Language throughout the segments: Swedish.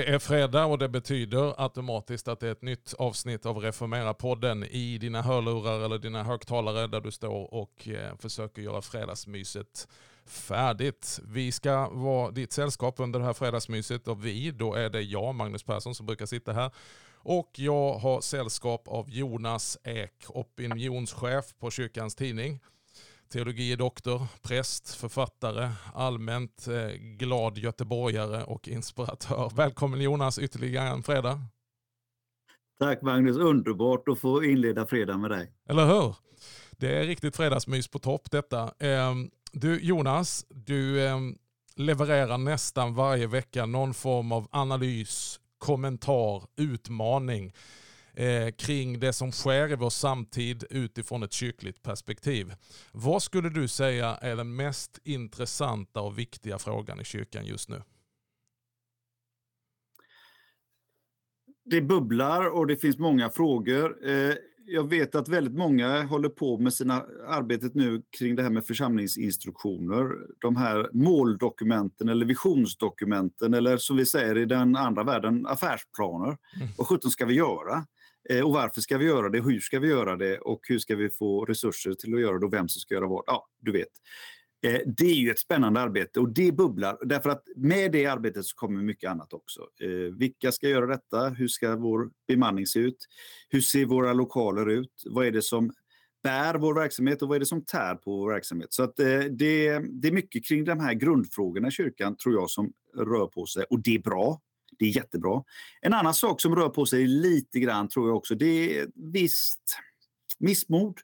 Det är fredag och det betyder automatiskt att det är ett nytt avsnitt av Reformera-podden i dina hörlurar eller dina högtalare där du står och eh, försöker göra fredagsmyset färdigt. Vi ska vara ditt sällskap under det här fredagsmyset och vi, då är det jag, Magnus Persson, som brukar sitta här. Och jag har sällskap av Jonas Ek, opinionschef på Kyrkans Tidning teologie doktor, präst, författare, allmänt eh, glad göteborgare och inspiratör. Välkommen Jonas ytterligare en fredag. Tack Magnus, underbart att få inleda fredag med dig. Eller hur? Det är riktigt fredagsmys på topp detta. Eh, du Jonas, du eh, levererar nästan varje vecka någon form av analys, kommentar, utmaning eh, kring det som sker i vår samtid utifrån ett kyrkligt perspektiv. Vad skulle du säga är den mest intressanta och viktiga frågan i kyrkan just nu? Det bubblar och det finns många frågor. Eh, jag vet att väldigt många håller på med sina arbetet nu kring det här med församlingsinstruktioner. De här måldokumenten eller visionsdokumenten eller som vi säger i den andra världen affärsplaner. Mm. Vad sjutton ska vi göra? Eh, och varför ska vi göra det? Hur ska vi göra det? Och hur ska vi få resurser till att göra det? Och vem som ska göra vad? Ja, du vet. Eh, det är ju ett spännande arbete och det bubblar. Därför att med det arbetet så kommer mycket annat också. Eh, vilka ska göra detta? Hur ska vår bemanning se ut? Hur ser våra lokaler ut? Vad är det som bär vår verksamhet och vad är det som tär på vår verksamhet? Så att det, det är mycket kring de här grundfrågorna i kyrkan tror jag som rör på sig och det är bra. Det är jättebra. En annan sak som rör på sig lite grann tror jag också, det är visst missmod.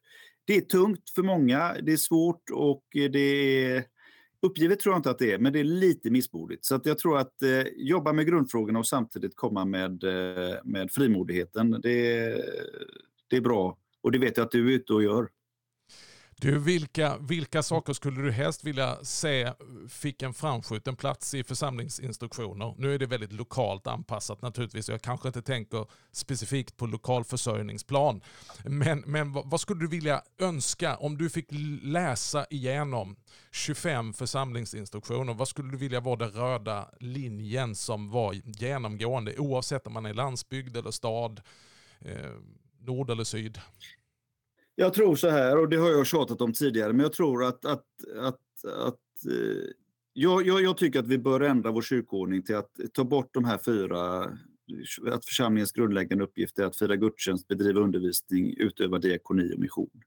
Det är tungt för många, det är svårt och det är uppgivet tror jag inte att det är, men det är lite missmodigt. Så att jag tror att eh, jobba med grundfrågorna och samtidigt komma med, eh, med frimodigheten, det, det är bra. Och det vet jag att du är ute och gör. Du, vilka, vilka saker skulle du helst vilja se fick en framskjuten plats i församlingsinstruktioner? Nu är det väldigt lokalt anpassat naturligtvis. Jag kanske inte tänker specifikt på lokalförsörjningsplan. Men, men vad skulle du vilja önska om du fick läsa igenom 25 församlingsinstruktioner? Vad skulle du vilja vara den röda linjen som var genomgående oavsett om man är landsbygd eller stad, eh, nord eller syd? Jag tror så här, och det har jag tjatat om tidigare, men jag tror att, att, att, att eh, jag, jag, jag, tycker att vi bör ändra vår kyrkoordning till att ta bort de här fyra att församlingens grundläggande uppgift är att fira gudstjänst, bedriva undervisning, utöva diakoni och mission.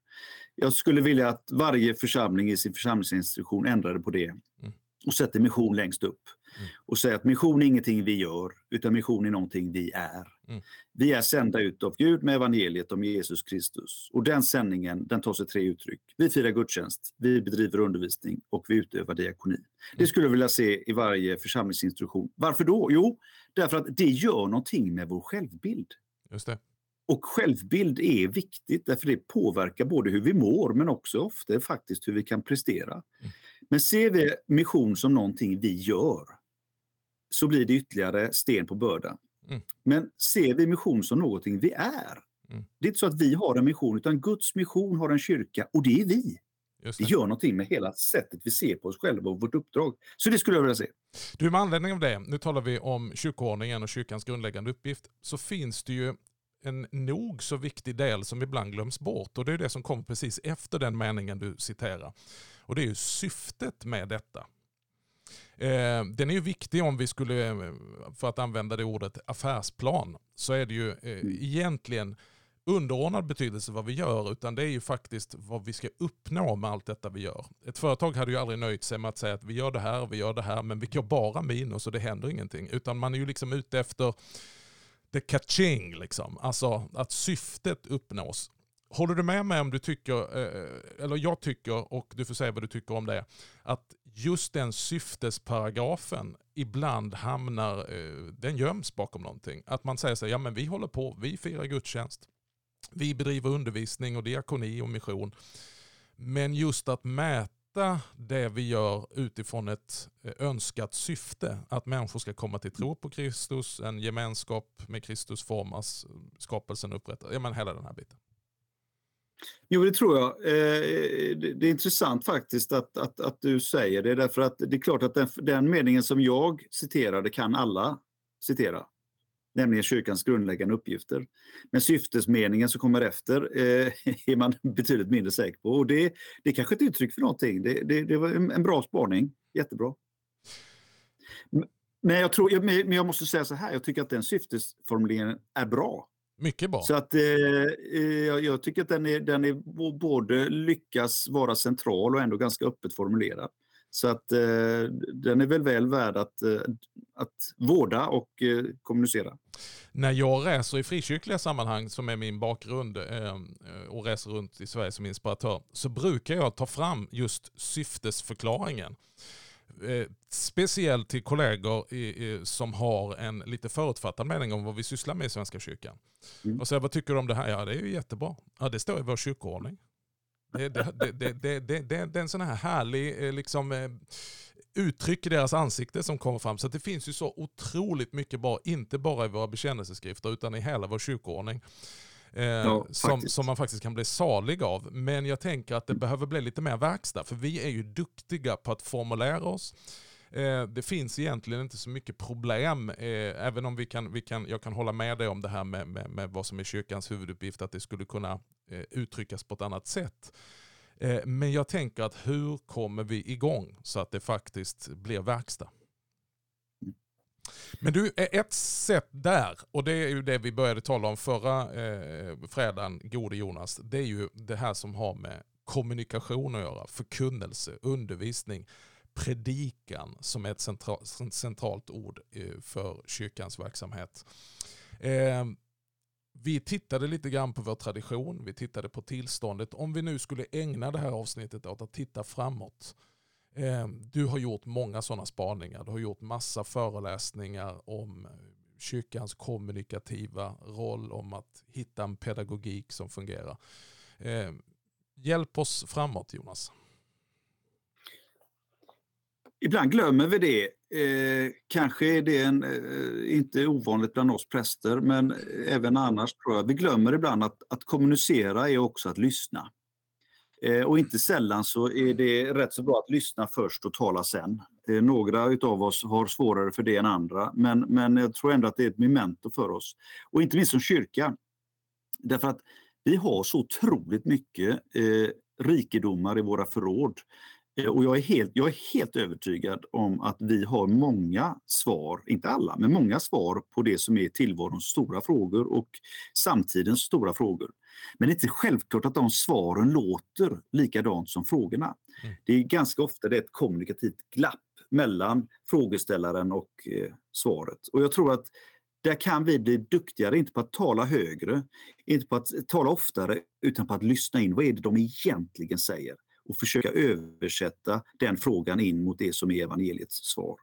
Jag skulle vilja att varje församling i sin församlingsinstitution ändrade på det mm. och sätter mission längst upp. Mm. Och säger att mission är ingenting vi gör, utan mission är någonting vi är. Mm. Vi är sända ut av Gud med evangeliet om Jesus Kristus. Och den sändningen den tar sig tre uttryck. Vi firar gudstjänst, vi bedriver undervisning och vi utövar diakoni. Mm. Det skulle jag vilja se i varje församlingsinstitution. Varför då? Jo, därför att det gör någonting med vår självbild. Just det. Och självbild är viktigt därför det påverkar både hur vi mår men också ofta faktiskt hur vi kan prestera. Mm. Men ser vi mission som någonting vi gör så blir det ytterligare sten på bördan. Mm. Men ser vi mission som någonting vi är. Mm. Det är inte så att vi har en mission utan Guds mission har en kyrka och det är vi. Det. det. gör någonting med hela sättet vi ser på oss själva och vårt uppdrag. Så det skulle jag vilja se. Du, med anledning av det, nu talar vi om kyrkoordningen och kyrkans grundläggande uppgift, så finns det ju en nog så viktig del som ibland glöms bort och det är det som kommer precis efter den meningen du citerar. Och det är ju syftet med detta. Eh, den är ju viktig om vi skulle, för att använda det ordet, affärsplan. Så är det ju eh, mm. egentligen underordnad betydelse vad vi gör, utan det är ju faktiskt vad vi ska uppnå med allt detta vi gör. Ett företag hade ju aldrig nöjt sig med att säga att vi gör det här, vi gör det här, men vi går bara minus och det händer ingenting. Utan man är ju liksom ute efter the catching, liksom. alltså att syftet uppnås. Håller du med mig om du tycker, eh, eller jag tycker, och du får säga vad du tycker om det, att just den syftesparagrafen ibland hamnar, eh, den göms bakom någonting. Att man säger så här, ja men vi håller på, vi firar gudstjänst, vi bedriver undervisning och diakoni och mission. Men just att mäta det vi gör utifrån ett eh, önskat syfte, att människor ska komma till tro på Kristus, en gemenskap med Kristus formas, skapelsen upprättas, ja men hela den här biten. Jo, det tror jag. Eh, det är intressant faktiskt att, att, att du säger det, därför att det är klart att den, den meningen som jag citerade kan alla citera, nämligen kyrkans grundläggande uppgifter. Men syftesmeningen som kommer efter eh, är man betydligt mindre säker på. Och det, det är kanske ett uttryck för någonting. Det, det, det var en bra spaning, jättebra. Men jag, tror, men jag måste säga så här, jag tycker att den syftesformuleringen är bra. Mycket bra. Så att, eh, jag, jag, tycker att den är, den är både lyckas vara central och ändå ganska öppet formulerad. Så att eh, den är väl väl värd att, eh, att vårda och eh, kommunicera. När jag reser i frikyrkliga sammanhang, som är min bakgrund, eh, och reser runt i Sverige som inspiratör, så brukar jag ta fram just syftesförklaringen. Eh, speciellt till kollegor i, i, som har en lite förutfattad mening om vad vi sysslar med i Svenska kyrkan. Mm. Och säga, vad tycker du om det här? Ja, det är ju jättebra. Ja, det står i vår kyrkoordning. Det, det, det, det, är en sån här härlig eh, liksom, eh, uttryck i deras ansikte som kommer fram. Så det finns ju så otroligt mycket bra, inte bara i våra bekännelseskrifter utan i hela vår kyrkoordning. Eh, ja, som, som man faktiskt kan bli salig av. Men jag tänker att det behöver bli lite mer verkstad, för vi är ju duktiga på att formulera oss. Eh, det finns egentligen inte så mycket problem, eh, även om vi kan, vi kan, jag kan hålla med dig om det här med, med, med vad som är kyrkans huvuduppgift, att det skulle kunna eh, uttryckas på ett annat sätt. Eh, men jag tänker att hur kommer vi igång så att det faktiskt blir verkstad? Men du, ett sätt där, och det är ju det vi började tala om förra eh, fredagen, gode Jonas, det är ju det här som har med kommunikation att göra, förkunnelse, undervisning, predikan som är ett central, centralt ord eh, för kyrkans verksamhet. Eh, vi tittade lite grann på vår tradition, vi tittade på tillståndet. Om vi nu skulle ägna det här avsnittet åt att titta framåt, Eh, du har gjort många sådana spaningar. Du har gjort massa föreläsningar om kyrkans kommunikativa roll, om att hitta en pedagogik som fungerar. Eh, hjälp oss framåt Jonas. Ibland glömmer vi det. Eh, kanske är det en, eh, inte ovanligt bland oss präster, men även annars tror jag. Vi glömmer ibland att, att kommunicera är också att lyssna. Eh, och inte sällan så är det rätt så bra att lyssna först och tala sen. Eh, några av oss har svårare för det än andra, men, men jag tror ändå att det är ett memento för oss. Och inte minst som kyrka. Därför att vi har så otroligt mycket eh, rikedomar i våra förråd. Eh, och jag är, helt, jag är helt övertygad om att vi har många svar, inte alla, men många svar på det som är tillvarons stora frågor och samtidens stora frågor. Men det är inte självklart att de svaren låter likadant som frågorna. Mm. Det är ganska ofta det ett kommunikativt glapp mellan frågeställaren och eh, svaret. Och jag tror att där kan vi bli duktigare, inte på att tala högre, inte på att tala oftare, utan på att lyssna in. Vad är det de egentligen säger? Och försöka översätta den frågan in mot det som är evangeliets svar.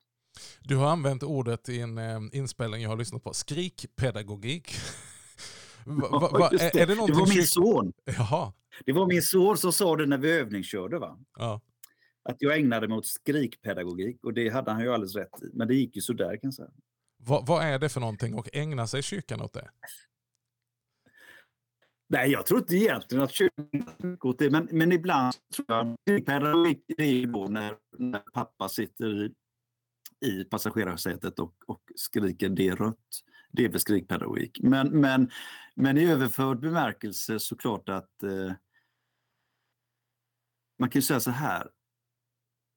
Du har använt ordet i en eh, inspelning jag har lyssnat på, skrikpedagogik. Va, va, va, det. Är det, det var min son. Jaha. Det var min son som sa det när vi övningskörde. Va? Ja. Att jag ägnade mig åt skrikpedagogik och det hade han ju alldeles rätt i. Men det gick ju sådär kan jag säga. Vad, vad är det för någonting och ägnar sig kyrkan åt det? Nej, jag tror inte egentligen att kyrkan åt det, men, men ibland tror jag pedagogik är då när, när pappa sitter i, i passagerarsätet och, och skriker det är rött det är väl skrikpedagogik. Men, men, men i överförd bemärkelse såklart att eh, man kan säga så här.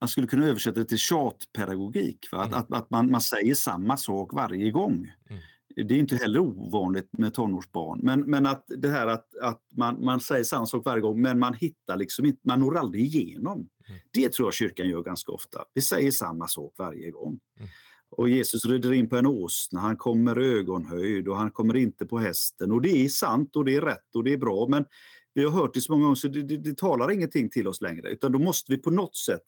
Man skulle kunna översätta det till tjatpedagogik. Mm. Att, att, att man, man säger samma sak varje gång. Mm. Det är inte heller ovanligt med tonårsbarn. Men, men att det här att, att man, man säger samma sak varje gång men man hittar liksom inte, man når aldrig igenom. Mm. Det tror jag kyrkan gör ganska ofta. Vi säger samma sak varje gång. Mm. Och Jesus rider in på en åsna, han kommer ögonhöjd och han kommer inte på hästen. Och det är sant och det är rätt och det är bra, men vi har hört det så många gånger så det, det, det talar ingenting till oss längre. Utan då måste vi på något sätt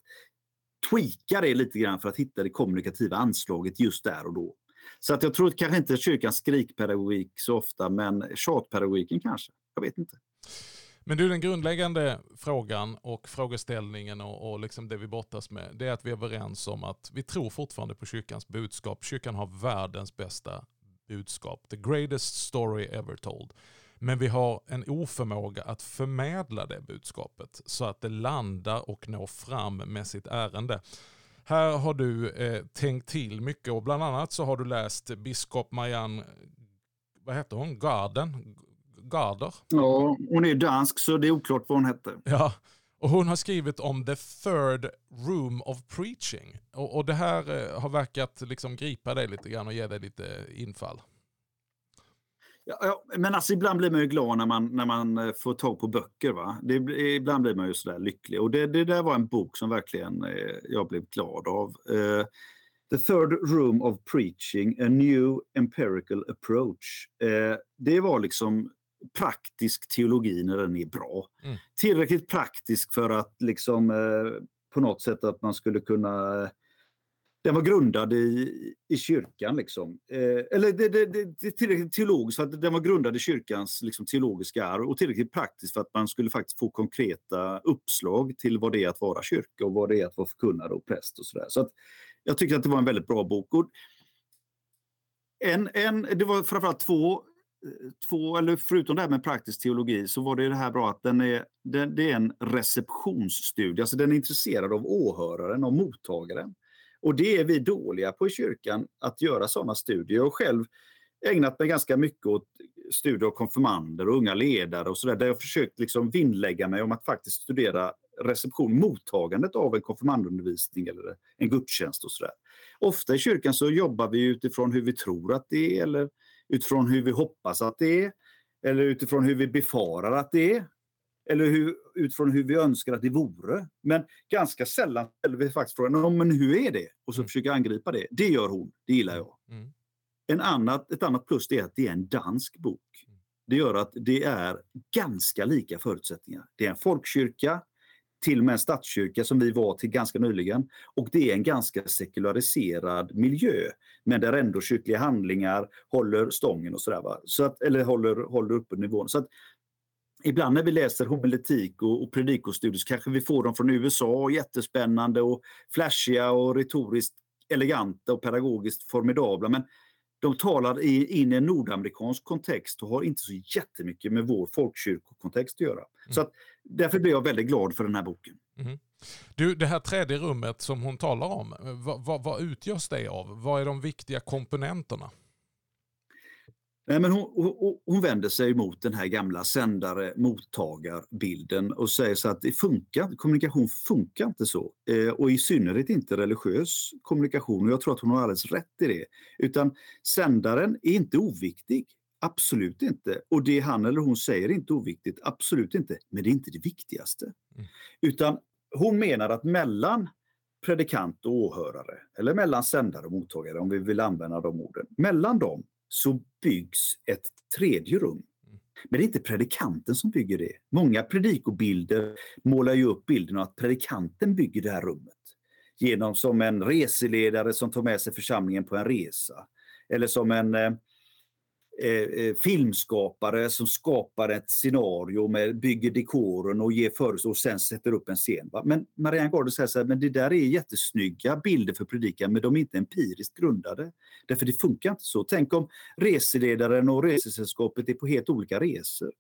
tweaka det lite grann för att hitta det kommunikativa anslaget just där och då. Så att jag tror kanske inte kyrkans skrikpedagogik så ofta, men tjatpedagogiken kanske. Jag vet inte. Men du, den grundläggande frågan och frågeställningen och, och liksom det vi brottas med, det är att vi är överens om att vi tror fortfarande på kyrkans budskap. Kyrkan har världens bästa budskap. The greatest story ever told. Men vi har en oförmåga att förmedla det budskapet så att det landar och når fram med sitt ärende. Här har du eh, tänkt till mycket och bland annat så har du läst biskop Marianne, vad heter hon, Garden? Garder? Ja, hon är dansk så det är oklart vad hon hette. Ja, och hon har skrivit om the third room of preaching. Och, och det här eh, har verkat liksom gripa dig lite grann och ge dig lite infall. Ja, men alltså ibland blir man ju glad när man, när man eh, får tag på böcker. Va? Det, ibland blir man ju sådär lycklig. Och det, det där var en bok som verkligen eh, jag blev glad av. Eh, The Third Room of Preaching, A New Empirical Approach. Eh, det var liksom praktisk teologi när den är bra. Mm. Tillräckligt praktisk för att liksom eh, på något sätt att man skulle kunna den var grundad i, i kyrkan. Liksom. Eh, eller det, det, det, det tillräckligt teologiskt för att den var grundad i kyrkans liksom, teologiska arv och tillräckligt praktiskt för att man skulle faktiskt få konkreta uppslag till vad det är att vara kyrka och vad det är att vara förkunnare och präst. och sådär. Så att, Jag tycker att det var en väldigt bra bok. Och en, en, det var framförallt två, två, eller förutom det här med praktisk teologi, så var det det här bra att den är, den, det är en receptionsstudie. Alltså den är intresserad av åhöraren, av mottagaren. Och det är vi dåliga på i kyrkan, att göra sådana studier. Jag har själv ägnat mig ganska mycket åt studier av konfirmander och unga ledare och sådär, där jag försökt liksom vinnlägga mig om att faktiskt studera reception, mottagandet av en konfirmandundervisning eller en gudstjänst och sådär. Ofta i kyrkan så jobbar vi utifrån hur vi tror att det är eller utifrån hur vi hoppas att det är eller utifrån hur vi befarar att det är eller hur, utifrån hur vi önskar att det vore. Men ganska sällan ställer vi faktiskt frågan, men hur är det? Och så mm. försöker angripa det. Det gör hon, det gillar jag. Mm. En annat, ett annat plus är att det är en dansk bok. Mm. Det gör att det är ganska lika förutsättningar. Det är en folkkyrka, till och med en statskyrka som vi var till ganska nyligen. Och det är en ganska sekulariserad miljö, men där ändå kyrkliga handlingar håller stången och sådär. Så att, eller håller, håller uppe nivån. Så att ibland när vi läser homiletik och, och predikostudier så kanske vi får dem från USA, jättespännande och flashiga och retoriskt eleganta och pedagogiskt formidabla. Men de talar in i en nordamerikansk kontext och har inte så jättemycket med vår folkkyrkokontext att göra. Mm. Så att, därför blir jag väldigt glad för den här boken. Mm. Du, det här tredje rummet som hon talar om, vad, vad, vad utgörs det av? Vad är de viktiga komponenterna? Nej, men hon, hon, hon, vänder sig mot den här gamla sändare-mottagarbilden och säger så att det funkar, kommunikation funkar inte så. Eh, och i synnerhet inte religiös kommunikation. Och jag tror att hon har alldeles rätt i det. Utan sändaren är inte oviktig. Absolut inte. Och det han eller hon säger är inte oviktigt. Absolut inte. Men det är inte det viktigaste. Mm. Utan hon menar att mellan predikant och åhörare, eller mellan sändare och mottagare om vi vill använda de orden, mellan dem så byggs ett tredje rum. Men det är inte predikanten som bygger det. Många predikobilder målar ju upp bilden av att predikanten bygger det här rummet. Genom som en reseledare som tar med sig församlingen på en resa. Eller som en Eh, eh, filmskapare som skapar ett scenario, med, bygger dekoren och ger föreställning och sen sätter upp en scen. Va? Men Marianne Gardner säger så här, men det där är jättesnygga bilder för predikan, men de är inte empiriskt grundade. Därför det funkar inte så. Tänk om reseledaren och resesällskapet är på helt olika resor.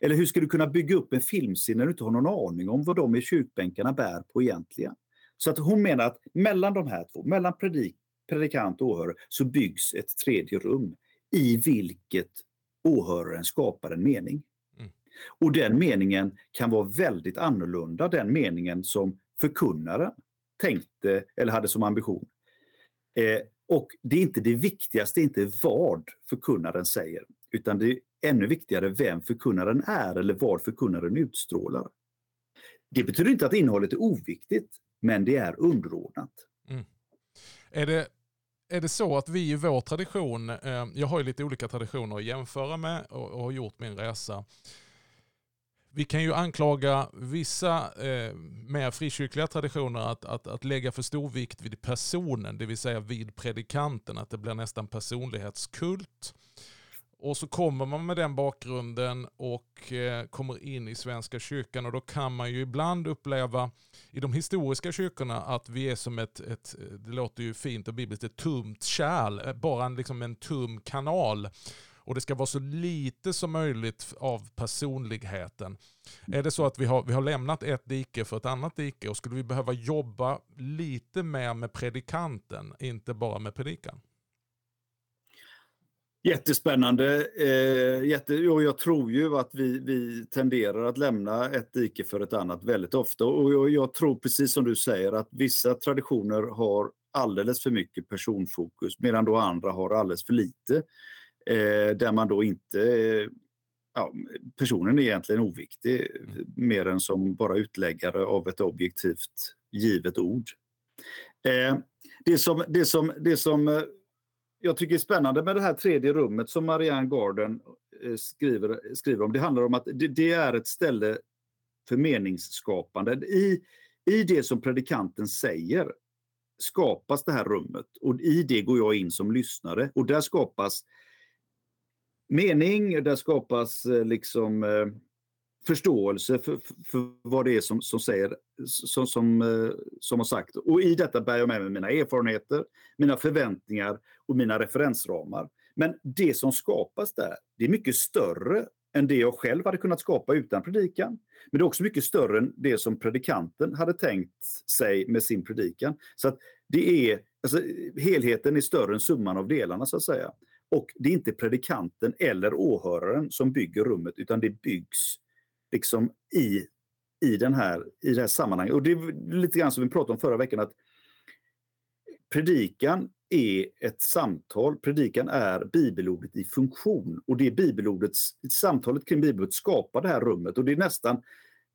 Eller hur ska du kunna bygga upp en filmscen när du inte har någon aning om vad de i kyrkbänkarna bär på egentligen? Så att hon menar att mellan de här två, mellan predik, predikant och åhörare, så byggs ett tredje rum i vilket åhöraren skapar en mening. Mm. Och den meningen kan vara väldigt annorlunda den meningen som förkunnaren tänkte eller hade som ambition. Eh, och det är inte det viktigaste, inte vad förkunnaren säger, utan det är ännu viktigare vem förkunnaren är eller vad förkunnaren utstrålar. Det betyder inte att innehållet är oviktigt, men det är underordnat. Mm. Är det är det så att vi i vår tradition, eh, jag har ju lite olika traditioner att jämföra med och, har gjort min resa. Vi kan ju anklaga vissa eh, mer frikyrkliga traditioner att, att, att lägga för stor vikt vid personen, det vill säga vid predikanten, att det blir nästan personlighetskult. Och så kommer man med den bakgrunden och eh, kommer in i Svenska kyrkan och då kan man ju ibland uppleva i de historiska kyrkorna att vi är som ett, ett det låter ju fint och bibliskt, ett tumt kärl, bara en, liksom en tum kanal. och det ska vara så lite som möjligt av personligheten. Är det så att vi har, vi har lämnat ett dike för ett annat dike och skulle vi behöva jobba lite mer med predikanten, inte bara med predikan? Jättespännande. Eh, jätte, och jag tror ju att vi, vi tenderar att lämna ett dike för ett annat väldigt ofta. Och jag, jag, tror precis som du säger att vissa traditioner har alldeles för mycket personfokus medan då andra har alldeles för lite. Eh, där man då inte... Eh, ja, personen är egentligen oviktig mer än som bara utläggare av ett objektivt givet ord. Eh, det som, det som, det som eh, jag tycker det är spännande med det här tredje rummet som Marianne Garden eh, skriver, skriver om, det handlar om att det, det, är ett ställe för meningsskapande. I, I det som predikanten säger skapas det här rummet och i det går jag in som lyssnare och där skapas mening, där skapas eh, liksom eh, förståelse för, för, vad det är som, som, säger, som, som, eh, som har sagt. Och i detta bär jag med mig mina erfarenheter, mina förväntningar och mina referensramar. Men det som skapas där, det är mycket större än det jag själv hade kunnat skapa utan predikan. Men det är också mycket större än det som predikanten hade tänkt sig med sin predikan. Så att det är, alltså, helheten är större än summan av delarna så att säga. Och det är inte predikanten eller åhöraren som bygger rummet utan det byggs liksom i, i, den här, i det här sammanhanget. Och det är lite grann som vi pratade om förra veckan att predikan är ett samtal. Predikan är bibelordet i funktion och det är bibelordets, samtalet kring bibelordet skapar det här rummet och det är nästan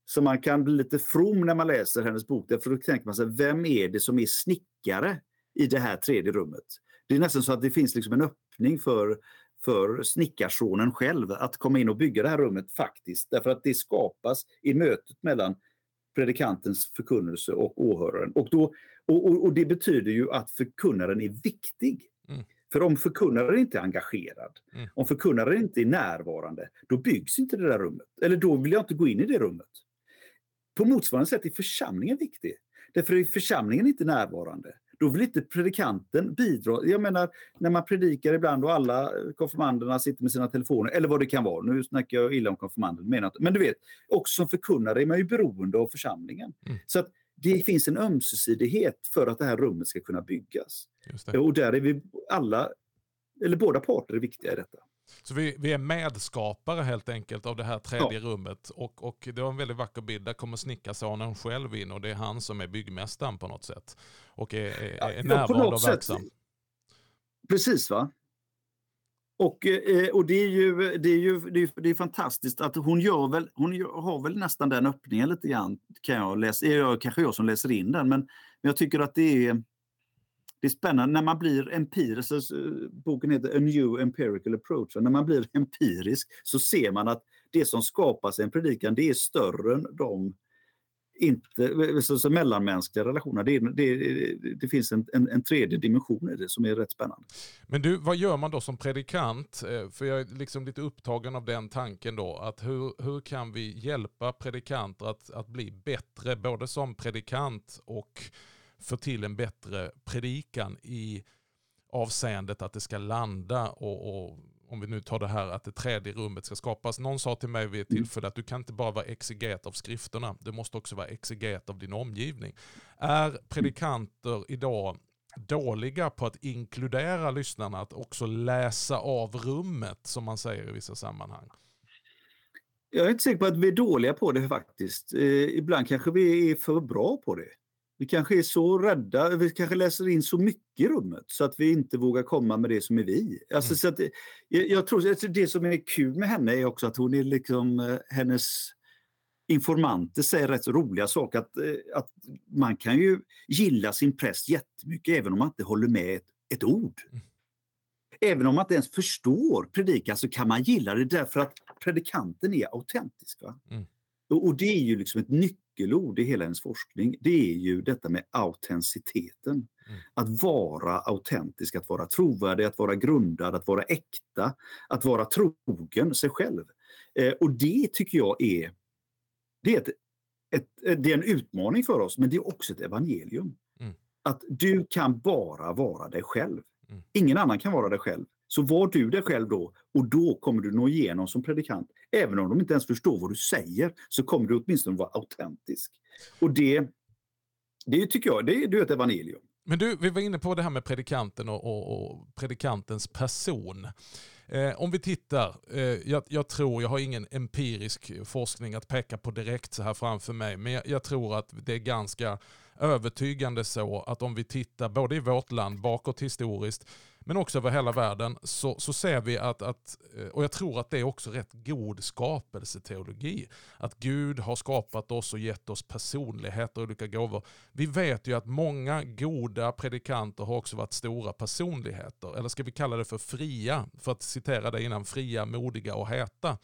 så man kan bli lite from när man läser hennes bok. Därför då tänker man sig, vem är det som är snickare i det här tredje rummet? Det är nästan så att det finns liksom en öppning för för snickarsonen själv att komma in och bygga det här rummet faktiskt. Därför att det skapas i mötet mellan predikantens förkunnelse och åhöraren. Och, då, och, och, och det betyder ju att förkunnaren är viktig. Mm. För om förkunnaren inte är engagerad, mm. om förkunnaren inte är närvarande, då byggs inte det där rummet. Eller då vill jag inte gå in i det rummet. På motsvarande sätt är församlingen viktig. Därför är församlingen inte närvarande. Då vill inte predikanten bidra. Jag menar, när man predikar ibland och alla konfirmanderna sitter med sina telefoner, eller vad det kan vara. Nu snackar jag illa om konfirmander, men du vet, också som förkunnare är man ju beroende av församlingen. Mm. Så att det finns en ömsesidighet för att det här rummet ska kunna byggas. Och där är vi alla, eller båda parter är viktiga i detta. Så vi, vi är medskapare helt enkelt av det här tredje ja. rummet. Och, och det var en väldigt vacker bild. Där kommer snickarsonen själv in och det är han som är byggmästaren på något sätt. Och är, är, är ja, närvarande och verksam. Sätt. Precis va. Och, eh, och det är ju, det är ju det är, det är fantastiskt att hon gör väl, hon gör, har väl nästan den öppningen lite grann, kan jag läsa. Är kanske jag som läser in den, men, men jag tycker att det är det är spännande när man blir empirisk. Boken heter A New Empirical Approach. När man blir empirisk så ser man att det som skapas i en predikan det är större än de inte, så, så mellanmänskliga relationer. Det, det, det finns en, en, en, tredje dimension i det som är rätt spännande. Men du, vad gör man då som predikant? Eh, för jag är liksom lite upptagen av den tanken då, att hur, hur kan vi hjälpa predikanter att, att bli bättre, både som predikant och få till en bättre predikan i avseendet att det ska landa och, och, om vi nu tar det här att det tredje rummet ska skapas. Någon sa till mig vid ett mm. tillfälle att du kan inte bara vara exeget av skrifterna, du måste också vara exeget av din omgivning. Är predikanter idag dåliga på att inkludera lyssnarna, att också läsa av rummet som man säger i vissa sammanhang? Jag är inte säker på att vi är dåliga på det faktiskt. Eh, ibland kanske vi är för bra på det. Vi kanske är så rädda, vi kanske läser in så mycket i rummet så att vi inte vågar komma med det som är vi. Alltså, mm. så att, jag, jag tror att det som är kul med henne är också att hon är liksom, eh, hennes informanter säger rätt roliga saker. Att, eh, att man kan ju gilla sin präst jättemycket även om man inte håller med ett, ett ord. Mm. Även om man inte ens förstår predikan så kan man gilla det därför att predikanten är autentisk. Va? Mm. Och, det är ju liksom ett nyckel nyckelord i hela hennes forskning, det är ju detta med autenticiteten. Mm. Att vara autentisk, att vara trovärdig, att vara grundad, att vara äkta, att vara trogen sig själv. Eh, och det tycker jag är, det är, ett, ett, det är en utmaning för oss, men det är också ett evangelium. Mm. Att du kan bara vara dig själv. Mm. Ingen annan kan vara dig själv. Så var du dig själv då och då kommer du nå igenom som predikant. Även om de inte ens förstår vad du säger så kommer du åtminstone vara autentisk. Och det, det tycker jag, det, det är ett evangelium. Men du, vi var inne på det här med predikanten och, och, och predikantens person. Eh, om vi tittar, eh, jag, jag, tror, jag har ingen empirisk forskning att peka på direkt så här framför mig, men jag, jag tror att det är ganska övertygande så att om vi tittar både i vårt land bakåt historiskt men också över hela världen så, så ser vi att, att, eh, och jag tror att det är också rätt god skapelseteologi, att Gud har skapat oss och gett oss personligheter och olika gåvor. Vi vet ju att många goda predikanter har också varit stora personligheter, eller ska vi kalla det för fria, för att citera det innan, fria, modiga och heta.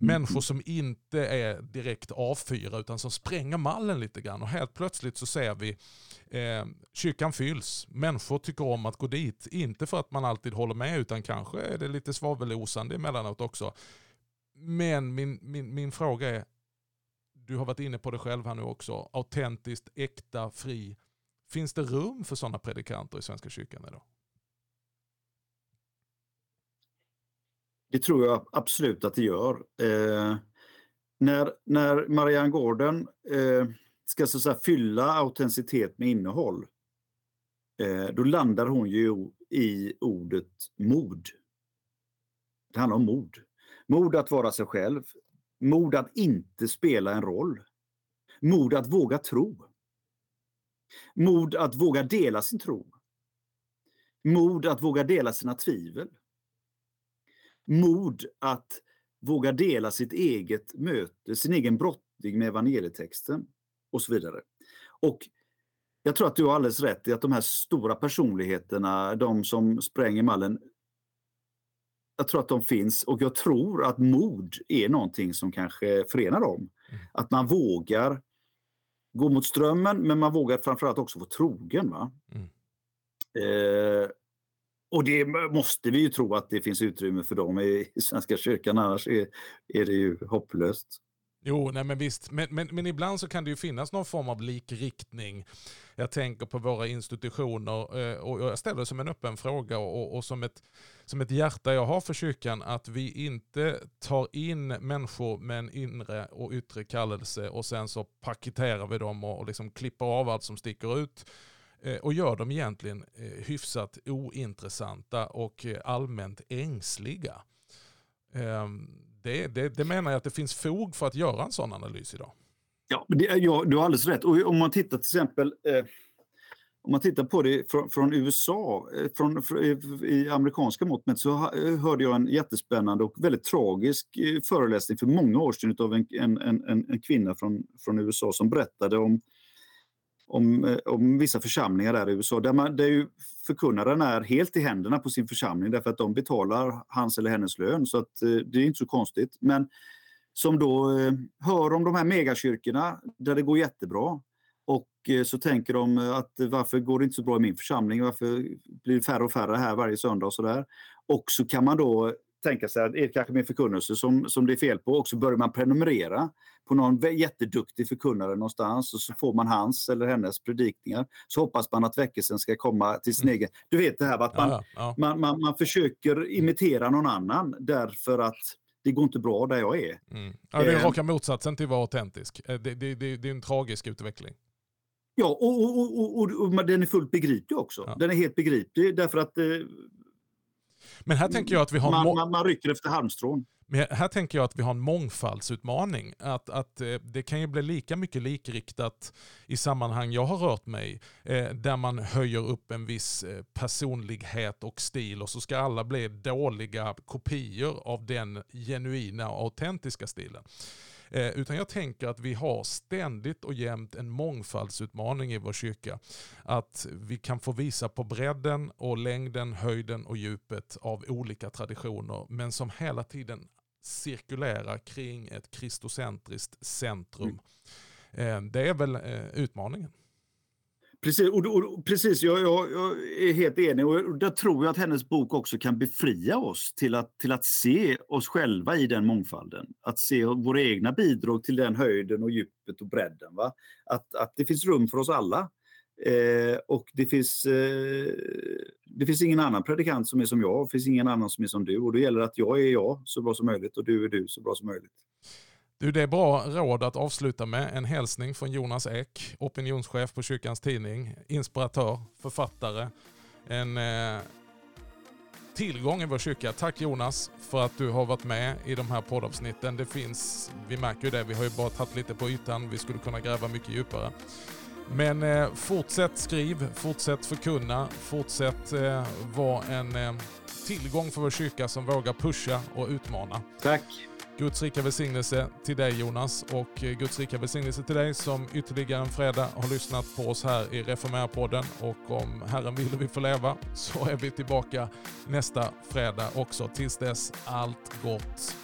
Mm. Människor som inte är direkt avfyra utan som spränger mallen lite grann. Och helt plötsligt så ser vi eh, kyrkan fylls. Människor tycker om att gå dit. Inte för att man alltid håller med utan kanske är det lite svavelosande emellanåt också. Men min, min, min fråga är, du har varit inne på det själv här nu också, autentiskt, äkta, fri. Finns det rum för sådana predikanter i Svenska kyrkan idag? Det tror jag absolut att det gör. Eh, när, när Marianne Gordon eh, ska så säga, fylla autenticitet med innehåll, eh, då landar hon ju i ordet mod. Det handlar om mod. Mod att vara sig själv. Mod att inte spela en roll. Mod att våga tro. Mod att våga dela sin tro. Mod att våga dela sina tvivel mod att våga dela sitt eget möte, sin egen brottning med evangelietexten och så vidare. Och jag tror att du har alldeles rätt i att de här stora personligheterna, de som spränger mallen, jag tror att de finns och jag tror att mod är någonting som kanske förenar dem. Mm. Att man vågar gå mot strömmen men man vågar framförallt också vara trogen. Va? Mm. Eh, och det måste vi ju tro att det finns utrymme för dem i, Svenska kyrkan, annars är, är det ju hopplöst. Jo, nej men visst. Men, men, men, ibland så kan det ju finnas någon form av likriktning. Jag tänker på våra institutioner eh, och jag ställer det som en öppen fråga och, och, som, ett, som ett hjärta jag har för kyrkan att vi inte tar in människor med en inre och yttre kallelse och sen så paketerar vi dem och, och liksom klipper av allt som sticker ut Eh, och gör dem egentligen eh, hyfsat ointressanta och eh, allmänt ängsliga. Ehm, det, det, det menar jag att det finns fog för att göra en sån analys idag. Ja, det, ja du har alldeles rätt. Och om man tittar till exempel eh, om man tittar på det från, från USA, från, från, i amerikanska mått mätt, så hörde jag en jättespännande och väldigt tragisk föreläsning för många år sedan av en, en, en, en kvinna från, från USA som berättade om om, eh, om vissa församlingar där i USA där, man, där ju förkunnaren är helt i händerna på sin församling därför att de betalar hans eller hennes lön. Så att, eh, det är inte så konstigt. Men som då eh, hör om de här megakyrkorna där det går jättebra. Och eh, så tänker de att varför går det inte så bra i min församling? Varför blir det färre och färre här varje söndag och sådär? Och så kan man då tänka sig att det är kanske min förkunnelse som, som det är fel på och så börjar man prenumerera på någon jätteduktig förkunnare någonstans och så får man hans eller hennes predikningar. Så hoppas man att väckelsen ska komma till sin mm. egen... Du vet det här att man, ja, ja. Man, man, man försöker imitera någon annan därför att det går inte bra där jag är. Mm. Ja, det är eh. raka motsatsen till att vara autentisk. Eh, det, det, det, det är en tragisk utveckling. Ja, och, och, och, och, den är fullt begriplig också. Den är helt begriplig därför att eh, men här tänker jag att vi har... Man, man, man rycker efter halmstrån. Men här tänker jag att vi har en mångfaldsutmaning. Att, att eh, det kan ju bli lika mycket likriktat i sammanhang jag har rört mig, eh, där man höjer upp en viss eh, personlighet och stil och så ska alla bli dåliga kopior av den genuina och autentiska stilen. Eh, utan jag tänker att vi har ständigt och jämt en mångfaldsutmaning i vår kyrka. Att vi kan få visa på bredden och längden, höjden och djupet av olika traditioner. Men som hela tiden cirkulerar kring ett kristocentriskt centrum. Mm. Eh, det är väl eh, utmaningen. Precis, och, och, precis jag, jag, jag, är helt enig. Och där tror jag att hennes bok också kan befria oss till att, till att se oss själva i den mångfalden. Att se våra egna bidrag till den höjden och djupet och bredden. Va? Att, att det finns rum för oss alla. Eh, och det finns, eh, det finns ingen annan predikant som är som jag, det finns ingen annan som är som du. Och då gäller det att jag är jag så bra som möjligt och du är du så bra som möjligt. Du, det är bra råd att avsluta med. En hälsning från Jonas Ek, opinionschef på Kyrkans Tidning, inspiratör, författare, en eh, tillgång i vår kyrka. Tack Jonas för att du har varit med i de här poddavsnitten. Det finns, vi märker ju det, vi har ju bara tagit lite på ytan, vi skulle kunna gräva mycket djupare. Men eh, fortsätt skriv, fortsätt förkunna, fortsätt eh, vara en eh, tillgång för vår kyrka som vågar pusha och utmana. Tack! Guds rika välsignelse till dig Jonas och eh, Guds rika välsignelse till dig som ytterligare en fredag har lyssnat på oss här i Reformera-podden och om Herren vill och vi får leva så är vi tillbaka nästa fredag också. Tills dess, allt gott.